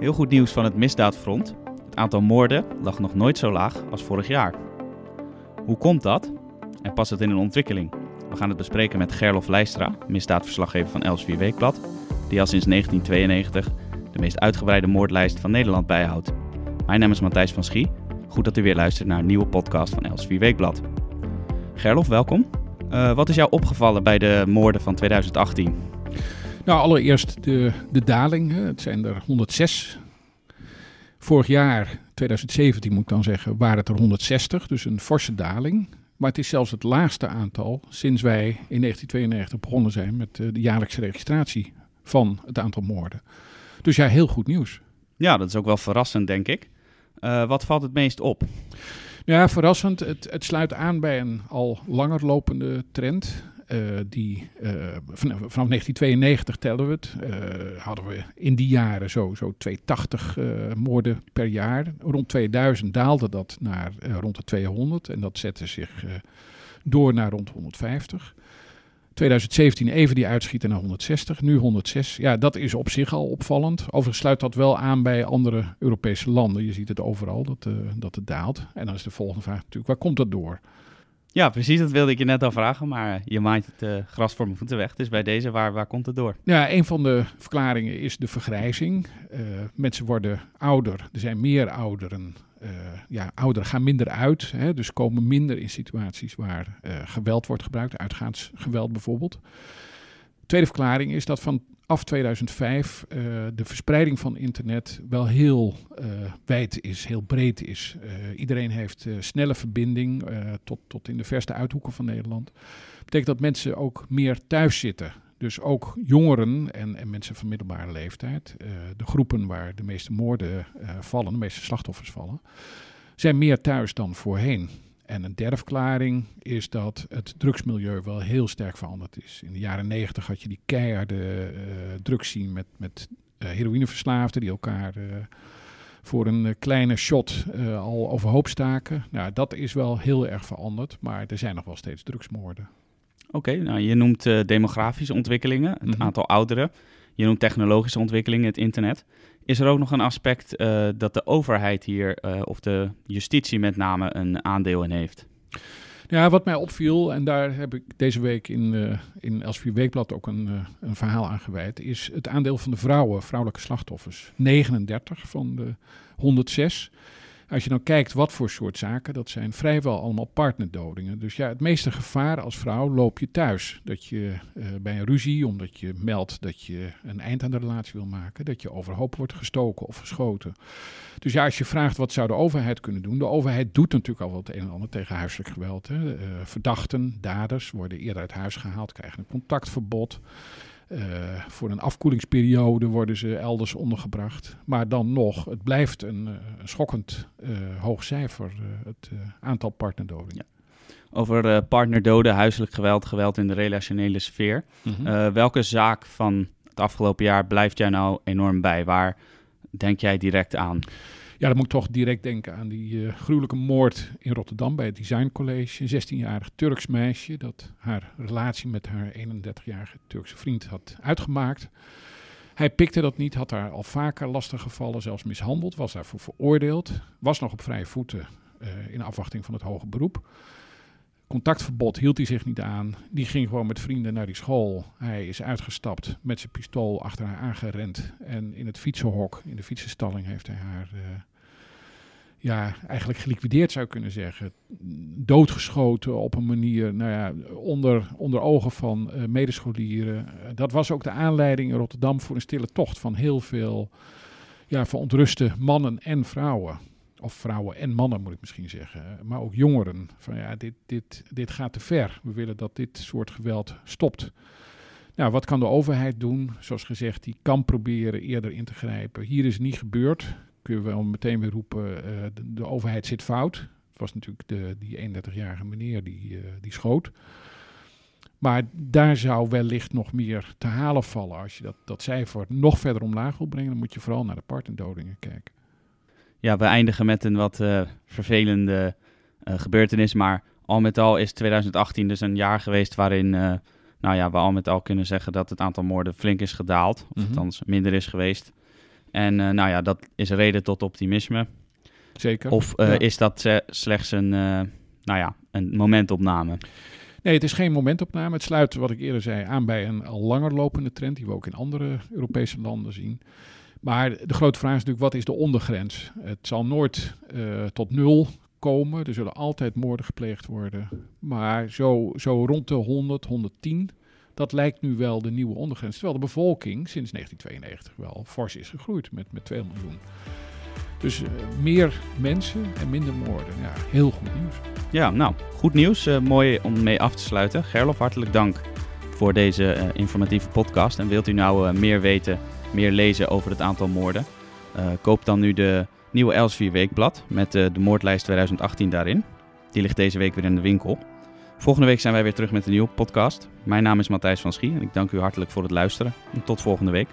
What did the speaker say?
Heel goed nieuws van het misdaadfront. Het aantal moorden lag nog nooit zo laag als vorig jaar. Hoe komt dat? En past het in een ontwikkeling? We gaan het bespreken met Gerlof Leistra, misdaadverslaggever van Els 4 Weekblad, die al sinds 1992 de meest uitgebreide moordlijst van Nederland bijhoudt. Mijn naam is Matthijs van Schie. Goed dat u weer luistert naar een nieuwe podcast van Els 4 Weekblad. Gerlof, welkom. Uh, wat is jou opgevallen bij de moorden van 2018? Nou, allereerst de, de daling. Het zijn er 106. Vorig jaar, 2017 moet ik dan zeggen, waren het er 160. Dus een forse daling. Maar het is zelfs het laagste aantal sinds wij in 1992 begonnen zijn met eh, de jaarlijkse registratie van het aantal moorden. Dus ja, heel goed nieuws. Ja, dat is ook wel verrassend, denk ik. Uh, wat valt het meest op? Ja, verrassend. Het, het sluit aan bij een al langer lopende trend. Uh, die, uh, vanaf 1992 tellen we het, uh, hadden we in die jaren zo, zo 280 moorden per jaar. Rond 2000 daalde dat naar rond de 200 en dat zette zich door naar rond 150. 2017 even die uitschieten naar 160, nu 106. Ja, dat is op zich al opvallend. Overigens sluit dat wel aan bij andere Europese landen. Je ziet het overal dat, dat het daalt. En dan is de volgende vraag natuurlijk, waar komt dat door? Ja, precies, dat wilde ik je net al vragen, maar je maait het uh, gras voor mijn voeten weg. Dus bij deze, waar, waar komt het door? Ja, een van de verklaringen is de vergrijzing. Uh, mensen worden ouder, er zijn meer ouderen. Ja, ouderen gaan minder uit, hè, dus komen minder in situaties waar geweld wordt gebruikt, uitgaansgeweld bijvoorbeeld. Tweede verklaring is dat van af 2005 uh, de verspreiding van internet wel heel uh, wijd is, heel breed is. Uh, iedereen heeft snelle verbinding tot, tot in de verste uithoeken van Nederland. Dat betekent dat mensen ook meer thuis zitten. Dus ook jongeren en, en mensen van middelbare leeftijd, de groepen waar de meeste moorden vallen, de meeste slachtoffers vallen, zijn meer thuis dan voorheen. En een derde verklaring is dat het drugsmilieu wel heel sterk veranderd is. In de jaren negentig had je die keiharde uh, drugs zien met, met uh, heroïneverslaafden die elkaar uh, voor een kleine shot al overhoop staken. Nou, dat is wel heel erg veranderd, maar er zijn nog wel steeds drugsmoorden. Oké, okay, nou je noemt demografische ontwikkelingen, het mm -hmm. aantal ouderen. Je noemt technologische ontwikkelingen, het internet. Is er ook nog een aspect uh, dat de overheid hier, uh, of de justitie met name, een aandeel in heeft? Ja, wat mij opviel, en daar heb ik deze week in, uh, in Weekblad ook een, een verhaal aan gewijd, is het aandeel van de vrouwen, vrouwelijke slachtoffers. 39 van de 106. Als je dan kijkt wat voor soort zaken, dat zijn vrijwel allemaal partnerdodingen. Dus ja, het meeste gevaar als vrouw loop je thuis. Dat je uh, bij een ruzie, omdat je meldt dat je een eind aan de relatie wil maken, dat je overhoop wordt gestoken of geschoten. Dus ja, als je vraagt wat zou de overheid kunnen doen, de overheid doet natuurlijk al wat een en ander tegen huiselijk geweld. Hè. Uh, verdachten, daders worden eerder uit huis gehaald, krijgen een contactverbod. Uh, voor een afkoelingsperiode worden ze elders ondergebracht. Maar dan nog, het blijft een, uh, een schokkend uh, hoog cijfer, het aantal partnerdodingen. Ja. Over partnerdoden, huiselijk geweld, geweld in de relationele sfeer. Mm -hmm. welke zaak van het afgelopen jaar blijft jij nou enorm bij? Waar denk jij direct aan? Ja, dan moet ik toch direct denken aan die uh, gruwelijke moord in Rotterdam bij het Design College. Een 16-jarig Turks meisje dat haar relatie met haar 31-jarige Turkse vriend had uitgemaakt. Hij pikte dat niet, had haar al vaker lastig gevallen, zelfs mishandeld, was daarvoor veroordeeld. Was nog op vrije voeten uh, in afwachting van het hoge beroep. Contactverbod hield hij zich niet aan. Die ging gewoon met vrienden naar die school. Hij is uitgestapt met zijn pistool achter haar aangerend. En in het fietsenhok, in de fietsenstalling, heeft hij haar uh, ja, eigenlijk geliquideerd zou kunnen zeggen. Doodgeschoten op een manier, nou ja, onder, onder ogen van uh, medescholieren. Uh, dat was ook de aanleiding in Rotterdam voor een stille tocht van heel veel ja, verontruste mannen en vrouwen. Of vrouwen en mannen moet ik misschien zeggen. Maar ook jongeren. Van ja, dit, dit, dit gaat te ver. We willen dat dit soort geweld stopt. Nou, wat kan de overheid doen? Zoals gezegd, die kan proberen eerder in te grijpen. Hier is niet gebeurd kun je wel meteen weer roepen, uh, de, de, overheid zit fout. Het was natuurlijk de, die 31-jarige meneer die, uh, die schoot. Maar daar zou wellicht nog meer te halen vallen. Als je dat, dat cijfer nog verder omlaag wil brengen, dan moet je vooral naar de partnerdodingen kijken. Ja, we eindigen met een wat uh, vervelende gebeurtenis. Maar al met al is 2018 dus een jaar geweest waarin nou ja, we al met al kunnen zeggen dat het aantal moorden flink is gedaald. Of mm -hmm. althans minder is geweest. En nou ja, dat is reden tot optimisme. Zeker. Of Ja. is dat slechts een, nou ja, een momentopname? Nee, het is geen momentopname. Het sluit, wat ik eerder zei, aan bij een al langer lopende trend die we ook in andere Europese landen zien. Maar de grote vraag is natuurlijk, wat is de ondergrens? Het zal nooit eh, tot nul komen. Er zullen altijd moorden gepleegd worden. Maar zo, zo rond de 100, 110, dat lijkt nu wel de nieuwe ondergrens. Terwijl de bevolking sinds 1992 wel fors is gegroeid met, met 2 miljoen. Dus uh, meer mensen en minder moorden. Ja, heel goed nieuws. Ja, nou, goed nieuws. Uh, mooi om mee af te sluiten. Gerlof, hartelijk dank voor deze uh, informatieve podcast. En wilt u nou meer weten, meer lezen over het aantal moorden? koop dan nu de nieuwe Elsevier Weekblad met de moordlijst 2018 daarin. Die ligt deze week weer in de winkel. Volgende week zijn wij weer terug met een nieuwe podcast. Mijn naam is Matthijs van Schie en ik dank u hartelijk voor het luisteren. En tot volgende week.